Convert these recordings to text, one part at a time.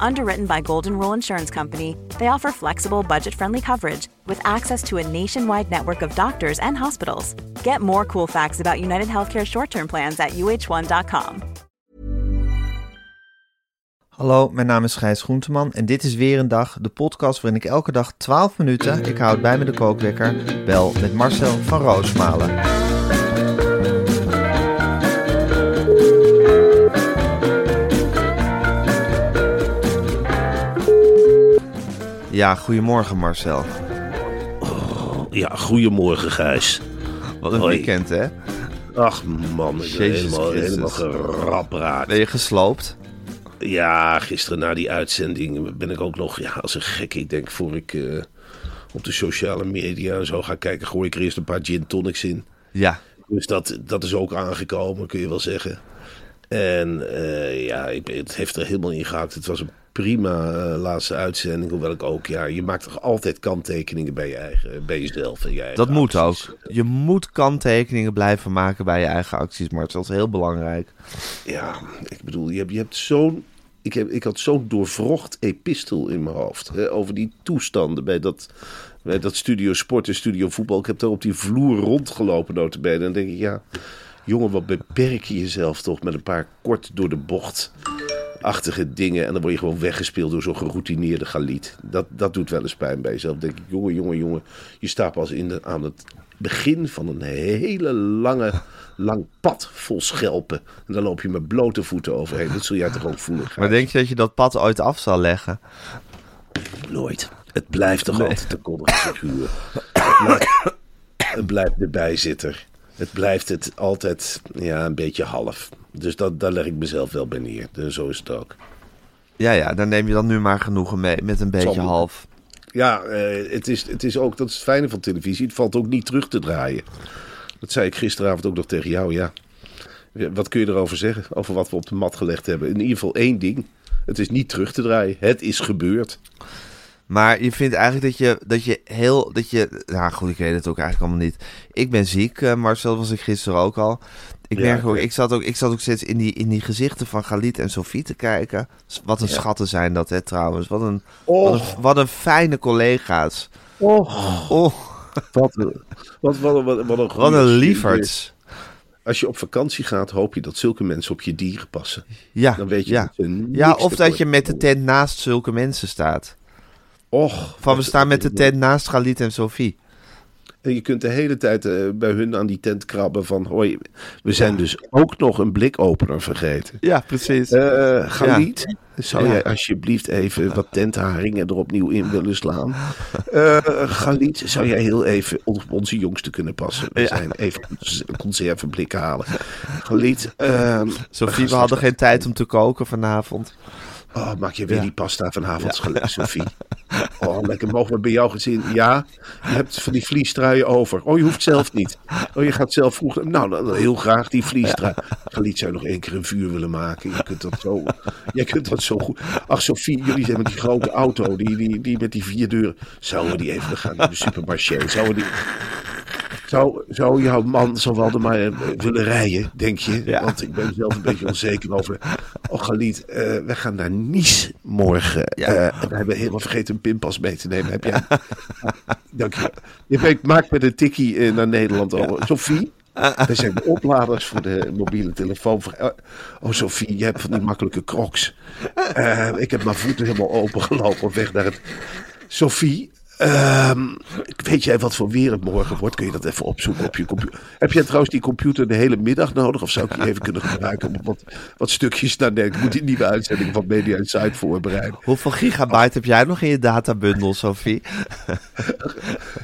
Underwritten by Golden Rule Insurance Company, they offer flexible, budget friendly coverage with access to a nationwide network of doctors and hospitals. Get more cool facts about United Healthcare short term plans at uh1.com. Hallo, mijn naam is Gijs Groenteman en dit is weer een dag, de podcast waarin ik elke dag 12 minuten, ik houd bij me de kookwekker, bel met Marcel van Roosmalen. Ja, goedemorgen Marcel. Ja, goedemorgen Gijs. Wat een Hoi. weekend hè? Ach man, ik ben helemaal, Christus. helemaal gerapraakt. Ben je gesloopt? Ja, gisteren na die uitzending ben ik ook nog ja, als een gek. Ik denk voor ik eh, op de sociale media en zo ga kijken, gooi ik er eerst een paar gin tonics in. Ja. Dus dat, dat is ook aangekomen, kun je wel zeggen. En eh, ja, ik, het heeft er helemaal in gehakt. Het was een prima eh, laatste uitzending. Hoewel ik ook, ja, je maakt toch altijd kanttekeningen bij je eigen, bij jezelf. En je eigen Dat moet ook. Je moet kanttekeningen blijven maken bij je eigen acties, Marcel. Dat is heel belangrijk. Ja, ik bedoel, je hebt, je hebt zo'n. Ik, heb, ik had zo'n doorvrocht epistel in mijn hoofd. Hè, over die toestanden bij dat, bij dat studio sport en studio voetbal. Ik heb daar op die vloer rondgelopen, notabene. En dan denk ik, ja, jongen, wat beperk je jezelf toch met een paar kort door de bocht achtige dingen. En dan word je gewoon weggespeeld door zo'n geroutineerde galiet. Dat, dat doet wel eens pijn bij jezelf. Denk ik, jongen, jongen, jongen. Je staat pas in de, aan het begin van een hele lange, lang pad vol schelpen. En dan loop je met blote voeten overheen. Dat zul jij toch ook voelen. Maar denk je dat je dat pad ooit af zal leggen? Nooit. Het blijft toch altijd de koddige figuur. Het blijft, het blijft de bijzitter. Het blijft het altijd ja, een beetje half. Dus dat, daar leg ik mezelf wel bij neer. Dus zo is het ook. Ja, ja, dan neem je dan nu maar genoegen mee met een beetje Zal- half. Ja, eh, het, is, het is ook, dat is het fijne van televisie. Het valt ook niet terug te draaien. Dat zei ik gisteravond ook nog tegen jou. Ja, Wat kun je erover zeggen? Over wat we op de mat gelegd hebben. In ieder geval één ding. Het is niet terug te draaien. Het is gebeurd. Maar je vindt eigenlijk dat je, dat je heel. Dat je, nou goed, ik weet het ook eigenlijk allemaal niet. Ik ben ziek, eh, Marcel, was ik gisteren ook al. Ik Ja, merk ook, ik zat ook, ik zat ook steeds in die, in die gezichten van Galit en Sofie te kijken. Wat een schatten zijn dat, hè, trouwens. Wat een, wat een, wat een fijne collega's. Oh, Oh, wat, een- wat, wat, wat, wat een, wat een lieverds. Als je op vakantie gaat, hoop je dat zulke mensen op je dieren passen. Ja, Dan weet je ja. dat ja, of dat je met de tent naast zulke mensen staat. Och, Van we staan met de tent naast Galit en Sofie. En je kunt de hele tijd eh, bij hun aan die tent krabben van... Hoi, we zijn dus ook nog een blikopener vergeten. Ja, precies. Eh Galiet, zou Ja. jij alsjeblieft even wat tentharingen er opnieuw in willen slaan? Eh Galiet, zou jij heel even op onze jongste kunnen passen? We Ja. zijn even een conserveblik halen. Galiet, ehm, Sofie, we hadden geen tijd om te koken vanavond. Oh, maak je weer Ja. die pasta vanavond, ja. Sophie? Oh, lekker. Mogen we bij jouw gezin? Ja, je hebt van die vliestruien over. Oh, je hoeft zelf niet. Oh, je gaat zelf vroeg. Nou, heel graag die vliestrui. Galiet zou nog één keer een vuur willen maken. Je kunt dat zo, jij kunt dat zo goed. Ach, Sophie, jullie zijn met die grote auto, die, die, die met die vier deuren. Zouden we die even gaan naar de supermarché? Zouden we die... Zou, zou jouw man zo wel er maar eh, willen rijden, denk je? Ja. Want ik ben zelf een beetje onzeker over. Oh, Galit, eh we gaan naar Nice morgen. Ja. Eh, en we hebben helemaal vergeten een pinpas mee te nemen. Heb jij? Dank je. Je weet, maak met een tikkie eh, naar Nederland over. Sophie? We zijn de opladers voor de mobiele telefoon. Voor- Oh, Sophie, je hebt van die makkelijke crocs. Ik heb mijn voeten helemaal opengelopen op weg naar het Sophie, ehm, weet jij wat voor weer het morgen wordt? Kun je dat even opzoeken op je computer? Heb jij trouwens die computer de hele middag nodig? Of zou ik die even kunnen gebruiken om wat, wat stukjes naar Ik moet die nieuwe uitzending van Media Insight voorbereiden. Hoeveel gigabyte heb jij nog in je databundel, Sophie?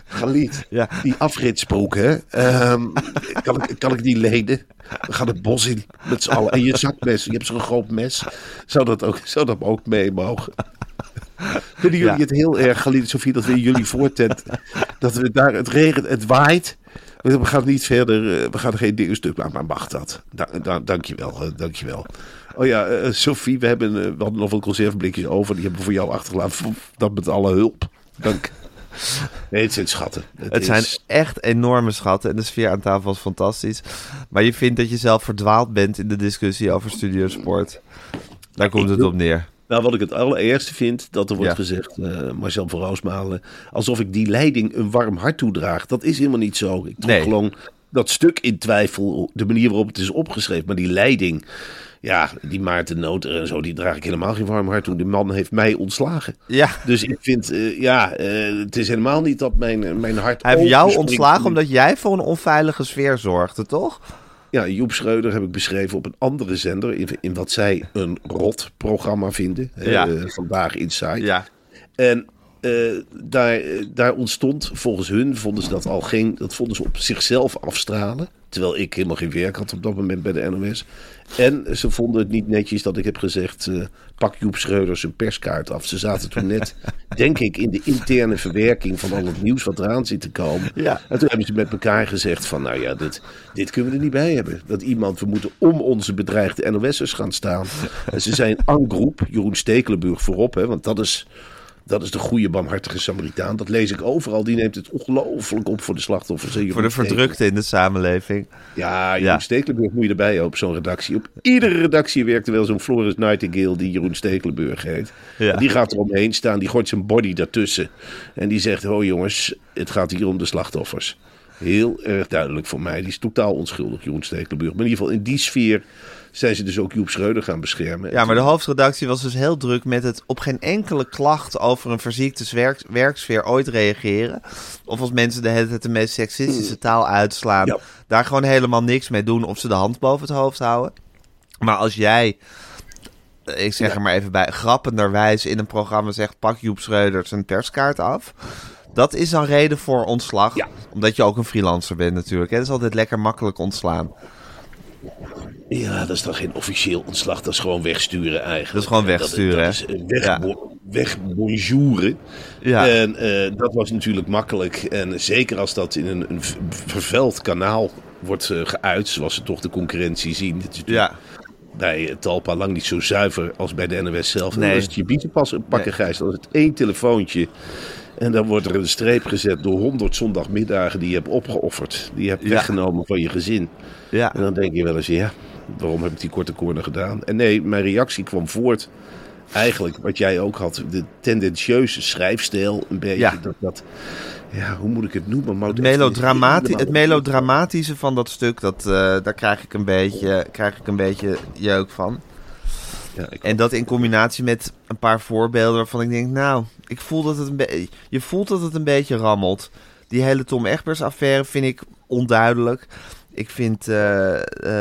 Galiet, Ja. die afritsbroek, hè? Ehm, kan, ik, kan ik die lenen? We gaan het bos in met z'n allen. En je zakmes, je hebt zo'n groot mes. Zou dat ook, zou dat ook mee mogen? Vinden jullie Ja. het heel erg, Galiet, Sofie, dat we in jullie voortent... dat we daar, het regent, het waait... We gaan niet verder, eh, we gaan geen dingen stuk maken, maar mag dat? Da da dankjewel, uh, dankjewel. Oh ja, uh, Sophie, we, hebben, uh, we hadden nog wel conserveblikjes over. Die hebben we voor jou achtergelaten. Dat met alle hulp. Dank. Nee, het zijn schatten. Het, het zijn echt enorme schatten en de sfeer aan tafel was fantastisch. Maar je vindt dat je zelf verdwaald bent in de discussie over studiosport. Daar komt het op neer. Nou, wat ik het allereerste vind, dat er wordt ja. gezegd, uh, Marcel van Roosmalen, alsof ik die leiding een warm hart toedraag. Dat is helemaal niet zo. Ik trok nee. gewoon dat stuk in twijfel, de manier waarop het is opgeschreven. Maar die leiding, ja, die Maarten Noter en zo, die draag ik helemaal geen warm hart toe. Die man heeft mij ontslagen. Ja. Dus ik vind, uh, ja, uh, het is helemaal niet dat mijn, mijn hart... Hij heeft jou ontslagen omdat jij voor een onveilige sfeer zorgde, toch? Ja, Joep Schreuder heb ik beschreven op een andere zender. In, in wat zij een rot programma vinden. Ja. Uh, vandaag Inside. Ja. En uh, daar, daar ontstond, volgens hun, vonden ze dat al geen. Dat vonden ze op zichzelf afstralen. Terwijl ik helemaal geen werk had op dat moment bij de NOS. En ze vonden het niet netjes dat ik heb gezegd: uh, pak Joep Schreuder zijn perskaart af. Ze zaten toen net, denk ik, in de interne verwerking van al het nieuws wat eraan zit te komen. Ja. En toen hebben ze met elkaar gezegd: van nou ja, dit, dit kunnen we er niet bij hebben. Dat iemand, we moeten om onze bedreigde NOS'ers gaan staan. En ze zijn en groep, Jeroen Stekelenburg voorop, hè, want dat is. Dat is de goede, barmhartige Samaritaan. Dat lees ik overal. Die neemt het ongelooflijk op voor de slachtoffers. Voor de verdrukte in de samenleving. Ja, Jeroen ja. Stekelenburg moet je erbij op zo'n redactie. Op iedere redactie werkt er wel zo'n Floris Nightingale die Jeroen Stekelenburg heet. Ja. Die gaat er omheen staan. Die gooit zijn body daartussen. En die zegt, oh jongens, het gaat hier om de slachtoffers. Heel erg duidelijk voor mij. Die is totaal onschuldig, Jeroen Stekelenburg. Maar in ieder geval in die sfeer zijn ze dus ook Joep Schreuder gaan beschermen. Ja, maar de hoofdredactie was dus heel druk met het op geen enkele klacht over een verziekte werk, werksfeer ooit reageren. Of als mensen de hele tijd de meest seksistische taal uitslaan, ja. daar gewoon helemaal niks mee doen of ze de hand boven het hoofd houden. Maar als jij, ik zeg Ja. er maar even bij, grappenderwijs in een programma zegt pak Joep Schreuder zijn perskaart af. Dat is dan reden voor ontslag. Ja. Omdat je ook een freelancer bent natuurlijk. Dat is altijd lekker makkelijk ontslaan. Ja, dat is dan geen officieel ontslag. Dat is gewoon wegsturen eigenlijk. Dat is gewoon wegsturen, Dat, dat hè? is weg, Ja. wegbonjouren. Ja. En eh, dat was natuurlijk makkelijk. En zeker als dat in een, een vervuild kanaal wordt eh, geuit, zoals ze toch de concurrentie zien. Dit Ja. bij eh, Talpa lang niet zo zuiver als bij de NOS zelf. Nee. Dan is het je bietenpas een pakken gijs. Dan is het één telefoontje. En dan wordt er een streep gezet door honderd zondagmiddagen die je hebt opgeofferd. Die je hebt Ja. weggenomen van je gezin. Ja. En dan denk je wel eens, ja, waarom heb ik die korte corner gedaan? En nee, mijn reactie kwam voort. Eigenlijk wat jij ook had, de tendentieuze schrijfstijl. Een beetje Ja. dat, dat, ja, hoe moet ik het noemen? Maar Het, melodramati het melodramatische van dat stuk, dat, eh, daar krijg ik, een beetje, krijg ik een beetje jeuk van. Ja, En dat in combinatie met een paar voorbeelden waarvan ik denk, nou, ik voel dat het een beetje, je voelt dat het een beetje rammelt. Die hele Tom Egbers affaire vind ik onduidelijk. Ik vind eh,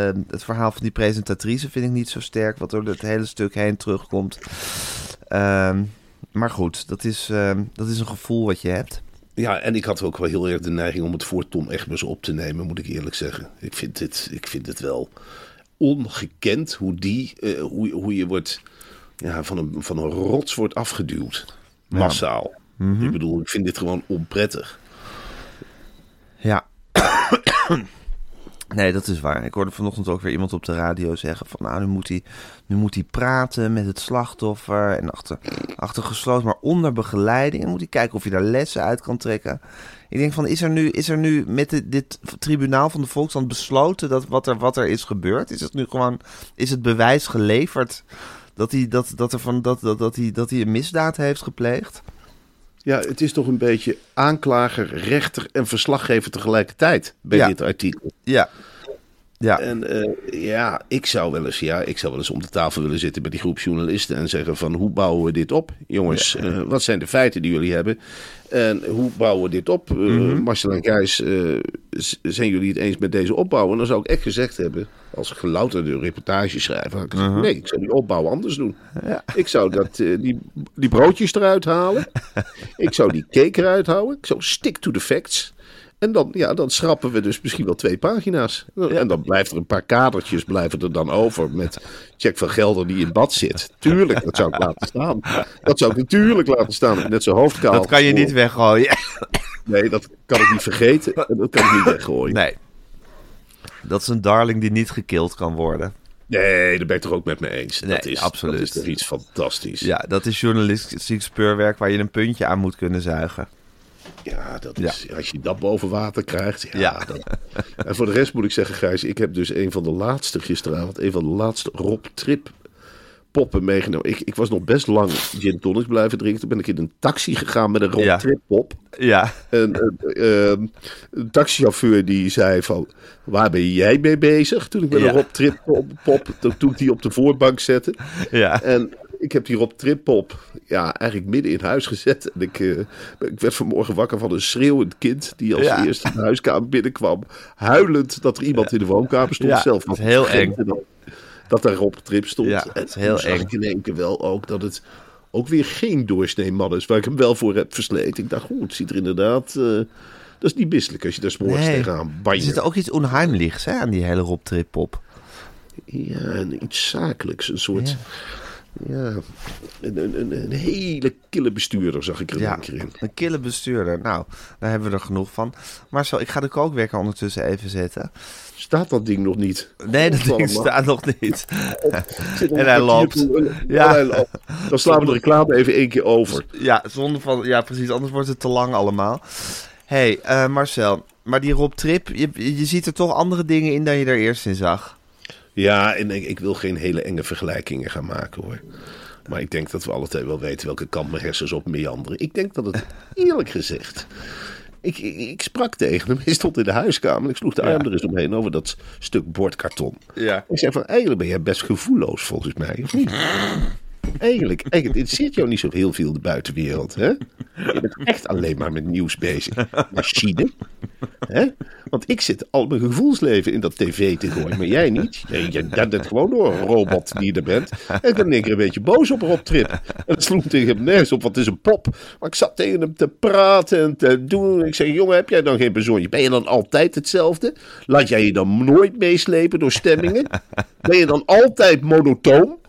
eh, het verhaal van die presentatrice vind ik niet zo sterk, wat door het hele stuk heen terugkomt. Ehm, maar goed, dat is, ehm, dat is een gevoel wat je hebt. Ja, en ik had ook wel heel erg de neiging om het voor Tom Egbers op te nemen, moet ik eerlijk zeggen. Ik vind het, ik vind het wel ongekend hoe, die, eh, hoe, hoe je wordt, ja, van, een, van een rots wordt afgeduwd. Massaal. Ik bedoel, ik vind dit gewoon onprettig. Ja. Nee, dat is waar. Ik hoorde vanochtend ook weer iemand op de radio zeggen van... nou, nu moet hij, nu moet hij praten met het slachtoffer... en achter, achter gesloten, maar onder begeleiding. En moet hij kijken of hij daar lessen uit kan trekken. Ik denk van, is er nu, is er nu met dit, tribunaal van de Volksstand besloten... dat wat er, wat er is gebeurd? Is het nu gewoon, is het bewijs geleverd... dat hij, dat, dat er van, dat, dat, dat hij, dat hij een misdaad heeft gepleegd? Ja, het is toch een beetje aanklager, rechter en verslaggever tegelijkertijd bij Ja. dit artikel. Ja, Ja. En eh, ja, ik zou wel eens, ja, ik zou wel eens om de tafel willen zitten met die groep journalisten en zeggen van hoe bouwen we dit op? Jongens, eh, wat zijn de feiten die jullie hebben? En hoe bouwen we dit op? Eh, Marcel en Gijs, zijn jullie het eens met deze opbouw? En dan zou ik echt gezegd hebben, als gelouterde reportageschrijver, had ik gezegd, nee, ik zou die opbouw anders doen. Ik zou dat, eh, die, die broodjes eruit halen. ik zou die cake eruit houden. Ik zou stick to the facts. En dan, ja, dan schrappen we dus misschien wel twee pagina's. En dan blijft er een paar kadertjes blijven er dan over met Jack van Gelder die in bad zit. Tuurlijk, dat zou ik laten staan. Dat zou ik natuurlijk laten staan. Net zijn hoofdkaal. Dat kan je niet weggooien. Nee, dat kan ik niet vergeten. En dat kan ik niet weggooien. Nee. Dat is een darling die niet gekild kan worden. Nee, daar ben ik toch ook met me eens. dat, Nee, is, absoluut. dat is toch iets fantastisch. Ja, dat is journalistiek speurwerk waar je een puntje aan moet kunnen zuigen. Ja, dat is, als je dat boven water krijgt. Ja, en voor de rest moet ik zeggen, Gijs, ik heb dus een van de laatste gisteravond, een van de laatste Rob Trip poppen meegenomen. Ik, ik was nog best lang gin tonics blijven drinken. Toen ben ik in een taxi gegaan met een Rob Ja. Trip pop. Ja, En eh, eh, een taxichauffeur die zei van, waar ben jij mee bezig? Toen ik met Ja. een Rob Trip pop, pop toen, toen ik die op de voorbank zette. ja. En ik heb die Rob Trippop ja, eigenlijk midden in huis gezet. En ik, eh, ik werd vanmorgen wakker van een schreeuwend kind die als Ja. eerste in de huiskamer binnenkwam. Huilend dat er iemand in de woonkamer stond. Ja, Zelf dat is heel vergeten Dat, daar Rob Trip stond. Ja, En dat is heel eng. ik in één keer wel ook dat het ook weer geen doorsnee man is. Waar ik hem wel voor heb versleten. Ik dacht, goed, het ziet er inderdaad... eh, dat is niet misselijk als je daar s'morgens Nee. tegenaan Er banjert. zit ook iets onheimlichs hè, aan die hele Rob Trip pop. Ja, en iets zakelijks. Een soort... Ja, een, een, een, een hele kille bestuurder zag ik er Ja, een keer in. een kille bestuurder. Nou, daar hebben we er genoeg van. Marcel, ik ga de kookwekker ondertussen even zetten. Staat dat ding nog niet? Nee, dat ding staat nog niet. En hij loopt. Ja. Dan slaan we de reclame even één keer over. Ja, zonder van, ja, precies. Anders wordt het te lang allemaal. hey, eh, Marcel. Maar die Rob Trip, je, je ziet er toch andere dingen in dan je er eerst in zag. Ja, en ik, ik wil geen hele enge vergelijkingen gaan maken hoor. Maar ik denk dat we alle twee wel weten welke kant mijn hersens op meanderen. Ik denk dat het, eerlijk gezegd... Ik, ik, ik sprak tegen hem, hij stond in de huiskamer. en Ik sloeg de arm er eens omheen over dat stuk bordkarton. Ja. Ik zei van, eigenlijk ben jij best gevoelloos volgens mij, of niet? Eigenlijk, eigenlijk het interesseert jou niet zo heel veel de buitenwereld, hè? Je bent echt alleen maar met nieuws bezig. Machine. Hè? Want ik zit al mijn gevoelsleven in dat tv te gooien, maar jij niet. Jij jij bent gewoon door een robot die je er bent. En ik ben keer een beetje boos op Rob Trip. En het sloeg tegen hem nergens op, want het is een pop. Maar ik zat tegen hem te praten en te doen. Ik zeg, jongen, heb jij dan geen bezorgje? Ben je dan altijd hetzelfde? Laat jij je dan nooit meeslepen door stemmingen? Ben je dan altijd monotoon?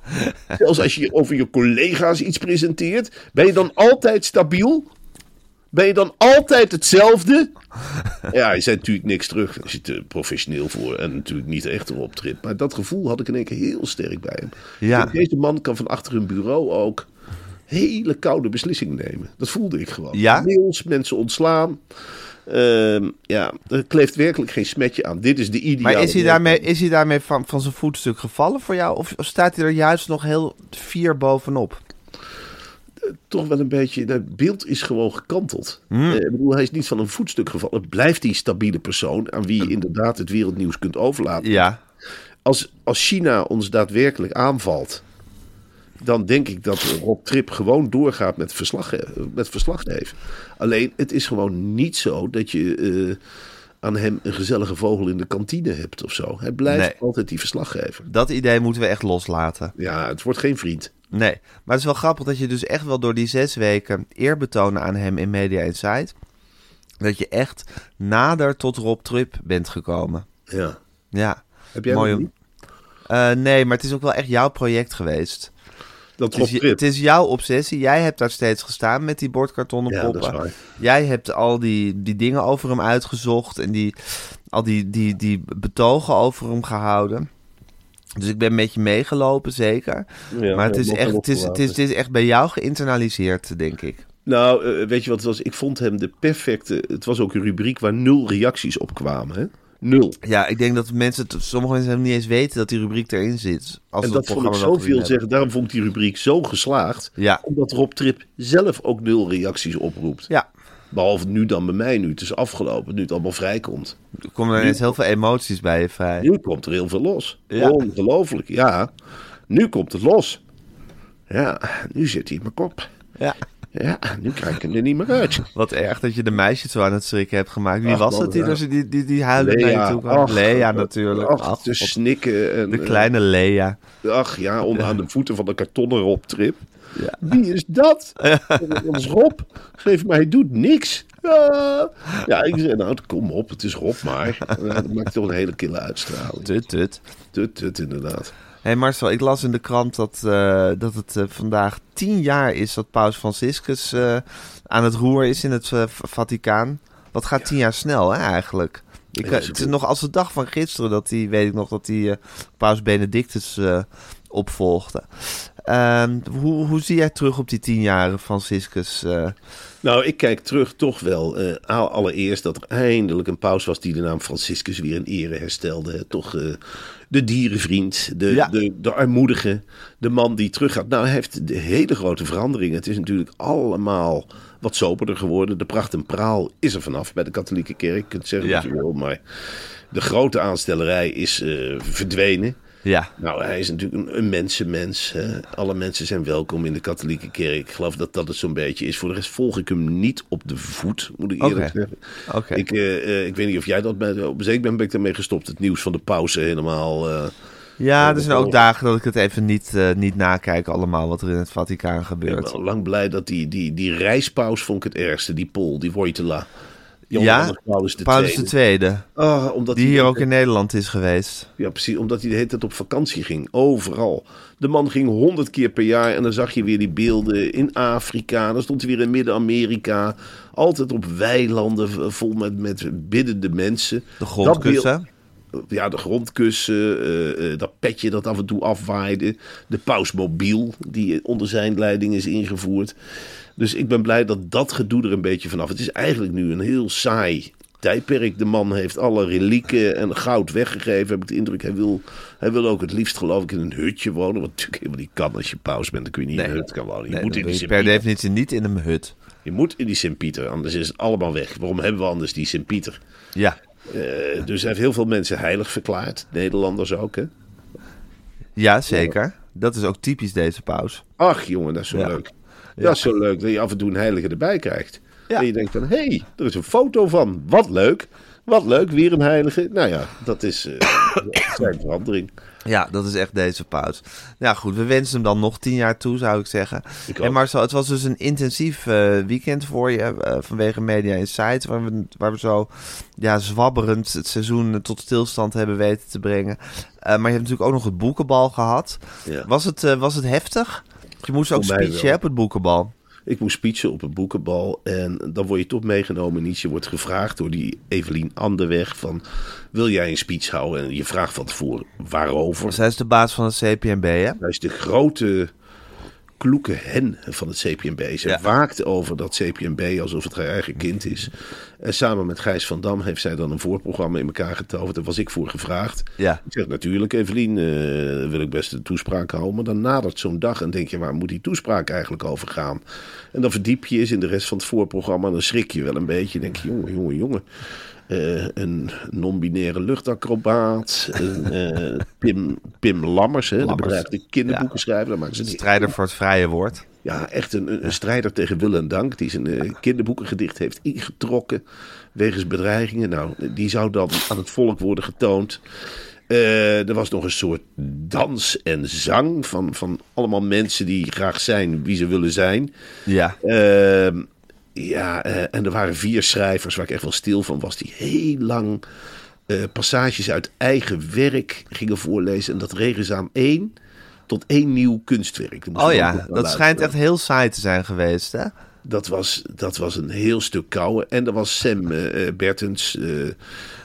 Zelfs als je over je collega's iets presenteert, ben je dan altijd stabiel? Ben je dan altijd hetzelfde? Ja, hij zei natuurlijk niks terug. Hij zit er professioneel voor en natuurlijk niet echt erop trip. Maar dat gevoel had ik in één keer heel sterk bij hem. Ja. Deze man kan van achter een bureau ook hele koude beslissingen nemen. Dat voelde ik gewoon. Ja? Mails, mensen ontslaan. Ehm, ja, er kleeft werkelijk geen smetje aan. Dit is de ideale... Maar is hij daarmee, is hij daarmee van, van zijn voetstuk gevallen voor jou? Of, of staat hij er juist nog heel fier bovenop? Toch wel een beetje. Het beeld is gewoon gekanteld. Hmm. Eh, ik bedoel, hij is niet van een voetstuk gevallen. Blijft die stabiele persoon aan wie je inderdaad het wereldnieuws kunt overlaten. Ja, Als, als China ons daadwerkelijk aanvalt. Dan denk ik dat Rob Trip gewoon doorgaat met, verslag, met verslaggeven. Alleen, het is gewoon niet zo dat je eh, aan hem een gezellige vogel in de kantine hebt of zo. Hij blijft Nee. altijd die verslaggever. dat idee moeten we echt loslaten. Ja, het wordt geen vriend. Nee, maar het is wel grappig dat je dus echt wel door die zes weken eer betonen aan hem in Media Insight... dat je echt nader tot Rob Trip bent gekomen. Ja. Ja, Heb jij mooi. om-? Eh, nee, maar het is ook wel echt jouw project geweest. Dat Het is, het is jouw obsessie. Jij hebt daar steeds gestaan met die bordkartonnen poppen. Jij hebt al die, die dingen over hem uitgezocht en die, al die, die, die betogen over hem gehouden. Dus ik ben met je meegelopen, zeker. Ja, maar het is, echt, het, is, het, is, het is echt bij jou geïnternaliseerd, denk ik. Nou, eh, weet je wat het was? Ik vond hem de perfecte... Het was ook een rubriek waar nul reacties op kwamen. Hè? Nul. Ja, ik denk dat mensen, sommige mensen niet eens weten dat die rubriek erin zit. Als en dat vond ik zoveel hebben. zeggen. Daarom vond ik die rubriek zo geslaagd. Ja. Omdat Rob Trip zelf ook nul reacties oproept. Ja, Behalve nu dan bij mij, nu het is afgelopen, nu het allemaal vrijkomt. Er komen er ineens heel veel emoties bij je vrij. Nu komt er heel veel los. Ja. Ongelooflijk, ja. Nu komt het los. Ja, nu zit hij in mijn kop. Ja. Ja, nu krijg ik hem er niet meer uit. Wat erg dat je de meisjes zo aan het schrikken hebt gemaakt. Wie Ach, was het die, ja. die, die, die naar je toe kwam? ach, Lea ach, natuurlijk. Ach, Ach, te snikken. En, de kleine Lea. eh, Ach ja, onder aan de voeten van de kartonnen Rob-trip. Ja. Wie is dat? Dat is Rob. Geef mij, hij doet niks. Ja, ja ik zei, nou kom op, het is Rob maar. Dat maakt toch een hele kille uitstraling. Tut, tut. Tut, tut, inderdaad. Hé hey Marcel, ik las in de krant dat, eh, dat het eh, vandaag tien jaar is dat Paus Franciscus eh, aan het roer is in het Vaticaan. Dat gaat tien jaar snel, hè, eigenlijk. Ik, Ja, het is nog als de dag van gisteren dat hij, weet ik nog, dat hij Paus Benedictus opvolgde. Ehm, hoe, hoe zie jij terug op die tien jaren Franciscus? Nou, ik kijk terug toch wel. eh, al- allereerst dat er eindelijk een paus was die de naam Franciscus weer in ere herstelde. Toch eh, de dierenvriend, de, Ja. de, de armoedige, de man die teruggaat. Nou, hij heeft de hele grote veranderingen. Het is natuurlijk allemaal wat soberder geworden. De pracht en praal is er vanaf bij de katholieke kerk. Je kunt zeggen Ja. wat je wil, maar de grote aanstellerij is eh, verdwenen. Ja, Nou, hij is natuurlijk een, een mensenmens. Hè. Alle mensen zijn welkom in de katholieke kerk. Ik geloof dat dat het zo'n beetje is. Voor de rest volg ik hem niet op de voet, moet ik eerlijk zeggen. oké. Ik, eh, eh, ik weet niet of jij dat op een zeker moment ben ik daarmee gestopt. Het nieuws van de pauze helemaal. eh, Ja, er zijn ook dagen dat ik het even niet, niet nakijk allemaal wat er in het Vaticaan ik gebeurt. ben al lang blij dat die, die, die reispaus vond ik het ergste. Die Pol, die Wojtyla. Ja, Paulus de Paulus Tweede. II, Ah, omdat die hij hier ook in Nederland is geweest. Ja, precies. Omdat hij de hele tijd op vakantie ging. Overal. De man ging honderd keer per jaar. En dan zag je weer die beelden in Afrika. Dan stond hij weer in Midden-Amerika. Altijd op weilanden v- vol met, met biddende mensen. De grondkussen. Ja, de grondkussen. eh, eh, dat petje dat af en toe afwaaide. De pausmobiel die onder zijn leiding is ingevoerd. Dus ik ben blij dat dat gedoe er een beetje vanaf. Het is eigenlijk nu een heel saai tijdperk. De man heeft alle relieken en goud weggegeven, heb ik de indruk. Hij wil, hij wil ook het liefst, geloof ik, in een hutje wonen. Wat natuurlijk helemaal niet kan als je paus bent. Dan kun je niet in een hut gaan wonen. Je Nee, moet in die per definitie niet in een hut. Je moet in die Sint-Pieter, anders is het allemaal weg. Waarom hebben we anders die Sint-Pieter? Ja, dus hij heeft heel veel mensen heilig verklaard. Nederlanders ook, hè? ja zeker. Dat is ook typisch deze paus. Ach jongen, dat is zo Ja. leuk. Dat is zo leuk dat je af en toe een heilige erbij krijgt. Ja. En je denkt van, hé, hey, er is een foto van. Wat leuk. Wat leuk, weer een heilige. Nou ja, dat is zijn verandering. Ja, dat is echt deze paus. Ja, goed, we wensen hem dan nog tien jaar toe, zou ik zeggen. Ik En. Marcel, het was dus een intensief eh, weekend voor je eh, vanwege Media Insight, waar we, waar we zo ja, zwabberend het seizoen tot stilstand hebben weten te brengen. Maar je hebt natuurlijk ook nog het boekenbal gehad. Ja. Was, het, was het heftig? Je moest ook speechen op het boekenbal. Ik moest speechen op een boekenbal. En dan word je toch meegenomen in iets. Je wordt gevraagd door die Evelien Anderweg van... Wil jij een speech houden? En je vraagt van tevoren waarover. Zij is de baas van het CPNB, hè? Hij is de grote kloeke hen van het CPNB. Ze Ja. waakt over dat CPNB alsof het haar eigen kind is. En samen met Gijs van Dam heeft zij dan een voorprogramma in elkaar getoverd. Daar was ik voor gevraagd. Ja. Ik zeg natuurlijk, Evelien, eh, wil ik best een toespraak houden. Maar dan nadert zo'n dag en denk je, waar moet die toespraak eigenlijk over gaan? En dan verdiep je eens in de rest van het voorprogramma. En dan schrik je wel een beetje. Dan denk je, jongen, jongen, jongen. Eh, een non-binaire luchtacrobaat. een, eh, Pim, Pim Lammers, hè, de Lammers. bedrijf kinderboeken schrijven. Daar maken ze die- Strijder voor het vrije woord. ja, echt een, een, strijder tegen wil en dank. Die zijn eh, kinderboekengedicht heeft ingetrokken. Wegens bedreigingen. Nou, die zou dan aan het volk worden getoond. Er was nog een soort dans en zang van, van allemaal mensen die graag zijn wie ze willen zijn. Ja. Ehm, ja, eh, en er waren vier schrijvers waar ik echt wel stil van was. Die heel lang eh, passages uit eigen werk gingen voorlezen. En dat regen ze aan één tot één nieuw kunstwerk. Oh ja, dat schijnt echt heel saai te zijn geweest, hè? Dat was, dat was een heel stuk koude. En er was Sam eh, Bertens,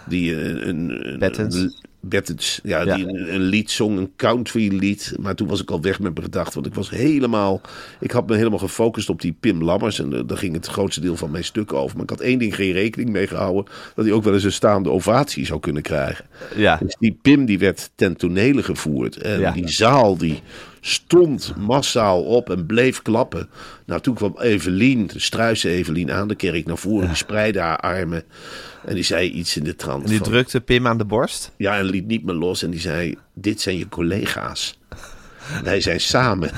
die een, een, een- Bertens? een- Bertens, ja, Ja. die een, een lied zong, een country lied. Maar toen was ik al weg met mijn gedachten. Want ik was helemaal, ik had me helemaal gefocust op die Pim Lammers. En eh, daar ging het grootste deel van mijn stuk over. Maar ik had één ding geen rekening mee gehouden. Dat hij ook wel eens een staande ovatie zou kunnen krijgen. Ja. Dus die Pim die werd ten tonele gevoerd. En Ja. die zaal die stond massaal op en bleef klappen. Nou, toen kwam Evelien, de struise Evelien, aan de kerk naar voren. Die spreidde haar armen en die zei iets in de trant En die van... drukte Pim aan de borst. Ja, en liet niet meer los. En die zei: Dit zijn je collega's. Wij zijn samen.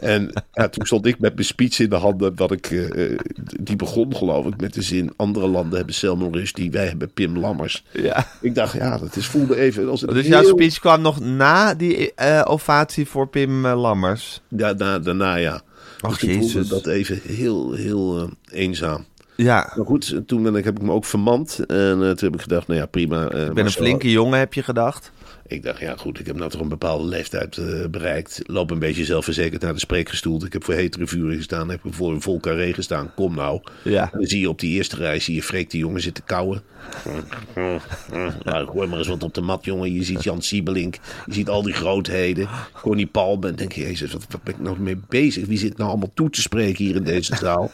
En ja, toen stond ik met mijn speech in de handen. Dat ik, eh, eh, die begon, geloof ik, met de zin: Andere landen hebben Selman Rushdie, wij hebben Pim Lammers. Ja. Ik dacht, ja, dat is, voelde even als Dus heel... jouw speech kwam nog na die eh, ovatie voor Pim Lammers. Daarna, daarna ja. Ach, Dus voelde Jezus. dat even heel, heel eenzaam. Ja, Maar goed, toen ben ik, heb ik me ook vermand. En eh, toen heb ik gedacht, nou ja, prima. eh, ik ben een flinke jongen, heb je gedacht. Ik dacht, ja goed, ik heb nou toch een bepaalde leeftijd eh, bereikt. Loop een beetje zelfverzekerd naar de spreekgestoel. Ik heb voor hetere vuren gestaan, heb ik voor een vol carré gestaan. Kom nou. Ja. En dan zie je op die eerste rij, zie je Freek die jongen zitten kauwen. Nou, gooi maar eens wat op de mat, jongen. Je ziet Jan Siebelink, je ziet al die grootheden. Connie Palme. En denk je, jezus, wat, wat ben ik nou mee bezig? Wie zit nou allemaal toe te spreken hier in deze zaal?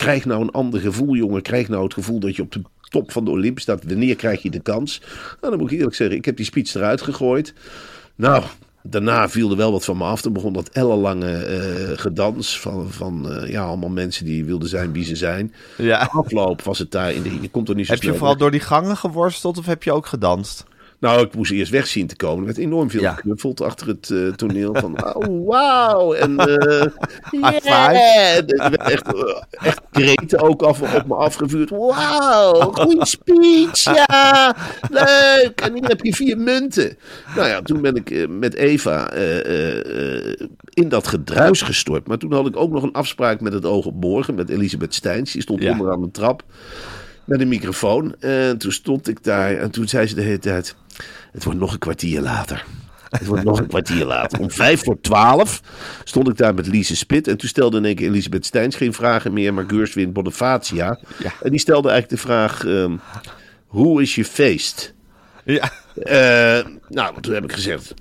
Krijg nou een ander gevoel, jongen. Krijg nou het gevoel dat je op de top van de Olymp staat. Wanneer krijg je de kans? Nou, dan moet ik eerlijk zeggen, ik heb die speech eruit gegooid. Nou, daarna viel er wel wat van me af. Toen begon dat ellenlange eh, gedans van, van eh, ja, allemaal mensen die wilden zijn wie ze zijn. Ja. Afloop was het daar in de... Je komt er niet zo Heb je vooral weg. door die gangen geworsteld of heb je ook gedanst? Nou, ik moest eerst weg zien te komen. Er werd enorm veel Ja. geknuffeld achter het eh, toneel. Van, oh, wauw. En eh High yeah. Er werd echt, eh, echt kreten ook af, op me afgevuurd. Wauw, goede speech. Ja, leuk. En hier heb je vier munten. Nou ja, toen ben ik eh, met Eva eh, eh, eh, in dat gedruis gestort. Maar toen had ik ook nog een afspraak met het oog op morgen. Met Elisabeth Steins. Die stond Ja. onderaan de trap met een microfoon. En toen stond ik daar en toen zei ze de hele tijd... Het wordt nog een kwartier later. Het wordt nog een kwartier later. Om vijf voor twaalf stond ik daar met Lise Spit. En toen stelde in één keer Elisabeth Steins geen vragen meer... maar Gerswin Bonifacia. Ja. En die stelde eigenlijk de vraag... ehm, hoe is je feest? Ja. Eh, nou, toen heb ik gezegd...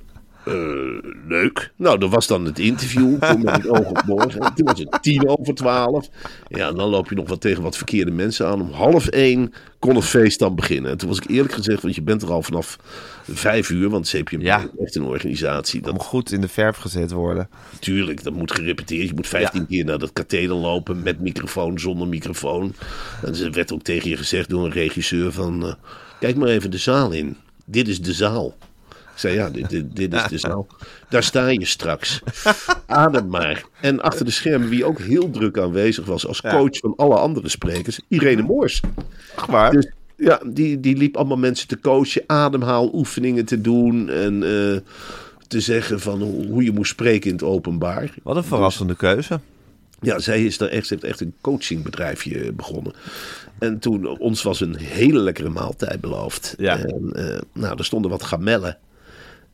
eh, leuk. Nou, dat was dan het interview. Toen met het oog op morgen. En toen was het tien over twaalf. Ja, en dan loop je nog wat tegen wat verkeerde mensen aan. Om half één kon het feest dan beginnen. En toen was ik eerlijk gezegd, want je bent er al vanaf vijf uur. Want CPM Ja. is echt een organisatie. Dat Moet goed in de verf gezet worden. Natuurlijk, dat moet gerepeteerd. Je moet 15 Ja. keer naar dat katheder lopen met microfoon, zonder microfoon. En er werd ook tegen je gezegd door een regisseur van... eh, kijk maar even de zaal in. Dit is de zaal. Ik zei, ja, dit, dit, dit is de zaal. Daar sta je straks. Adem maar. En achter de schermen, wie ook heel druk aanwezig was als coach van alle andere sprekers, Irene Moors. Ach waar? Dus ja, die, die liep allemaal mensen te coachen, ademhaaloefeningen te doen en eh, te zeggen van hoe, je moest spreken in het openbaar. Wat een verrassende keuze. Ja, zij is daar echt, ze heeft echt een coachingbedrijfje begonnen. En toen, ons was een hele lekkere maaltijd beloofd. Ja. En, eh, nou, er stonden wat gamellen.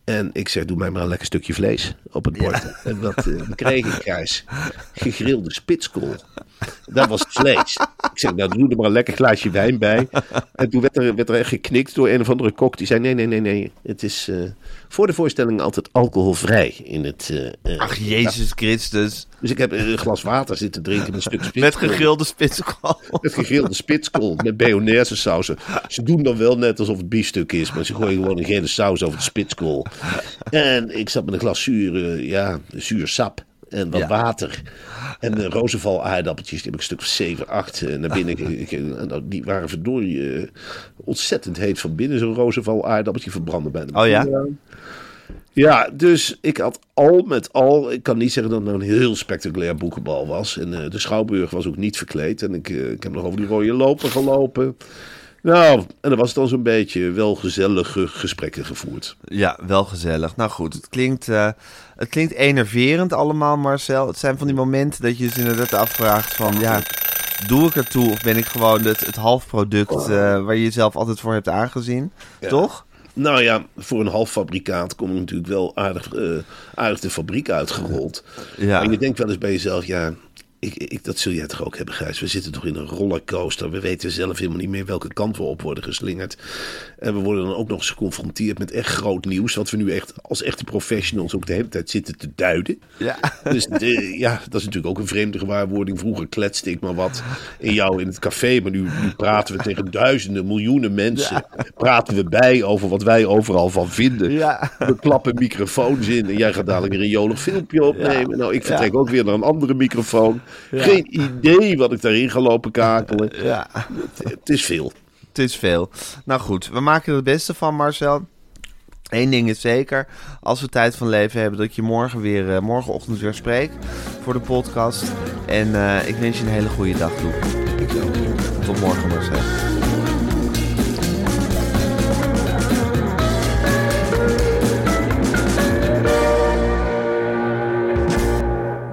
En ik zeg, doe mij maar een lekker stukje vlees op het bord. En wat eh, kreeg ik, Gijs? Gegrilde spitskool. Dat was het vlees. Ik zeg, nou doe er maar een lekker glaasje wijn bij. En toen werd er, werd er echt geknikt door een of andere kok. Die zei, nee, nee, nee, nee. Het is eh, voor de voorstelling altijd alcoholvrij in het... eh, eh, Ach, Jezus Christus. dus ik heb een glas water zitten drinken met een stuk spitskool. Met gegrilde spitskool. Met gegrilde spitskool, met Beyonaise sausen. Ze doen dan wel net alsof het biefstuk is, maar ze gooien gewoon een gele saus over de spitskool. En ik zat met een glas zuur, eh, ja, zuur sap en wat Ja. water. En de rozenval aardappeltjes, die heb ik een stuk of 7, 8 eh, naar binnen. die waren verdorie eh, ontzettend heet van binnen, zo'n rozenval aardappeltje verbranden bijna. Oh ja? Ja, dus ik had al met al, ik kan niet zeggen dat het nou een heel spectaculair boekenbal was. En eh, de Schouwburg was ook niet verkleed. En ik, eh, ik heb nog over die rode loper gelopen. Nou, en er was dan zo'n beetje wel gezellige gesprekken gevoerd. Ja, wel gezellig. Nou goed, het klinkt, eh, het klinkt enerverend allemaal, Marcel. Het zijn van die momenten dat je dus inderdaad afvraagt van... Ja, doe ik ertoe of ben ik gewoon het, het halfproduct eh, waar je jezelf altijd voor hebt aangezien? Toch? Nou ja, voor een halffabrikaat kom je natuurlijk wel aardig, aardig de fabriek uitgerold. Ja. En je denkt wel eens bij jezelf, ja, ik, ik, dat zul jij toch ook hebben, Gijs. We zitten toch in een rollercoaster. We weten zelf helemaal niet meer welke kant we op worden geslingerd. En we worden dan ook nog eens geconfronteerd met echt groot nieuws. Wat we nu echt als echte professionals ook de hele tijd zitten te duiden. Ja. Dus de- ja, dat is natuurlijk ook een vreemde gewaarwording. Vroeger kletste ik maar wat in jou in het café. Maar nu, nu praten we tegen duizenden, miljoenen mensen. Praten we bij over wat wij overal van vinden. Ja. We klappen microfoons in en jij gaat dadelijk een riolig filmpje opnemen. Nou, ik vertrek ook weer naar een andere microfoon. Geen idee wat ik daarin ga lopen kakelen. Ja. Het, het is veel. Het is veel. Nou goed, we maken er het beste van, Marcel. Eén ding is zeker, als we tijd van leven hebben, dat ik je morgen weer, eh, morgenochtend weer spreek voor de podcast. En eh, ik wens je een hele goede dag toe. Tot morgen, Marcel.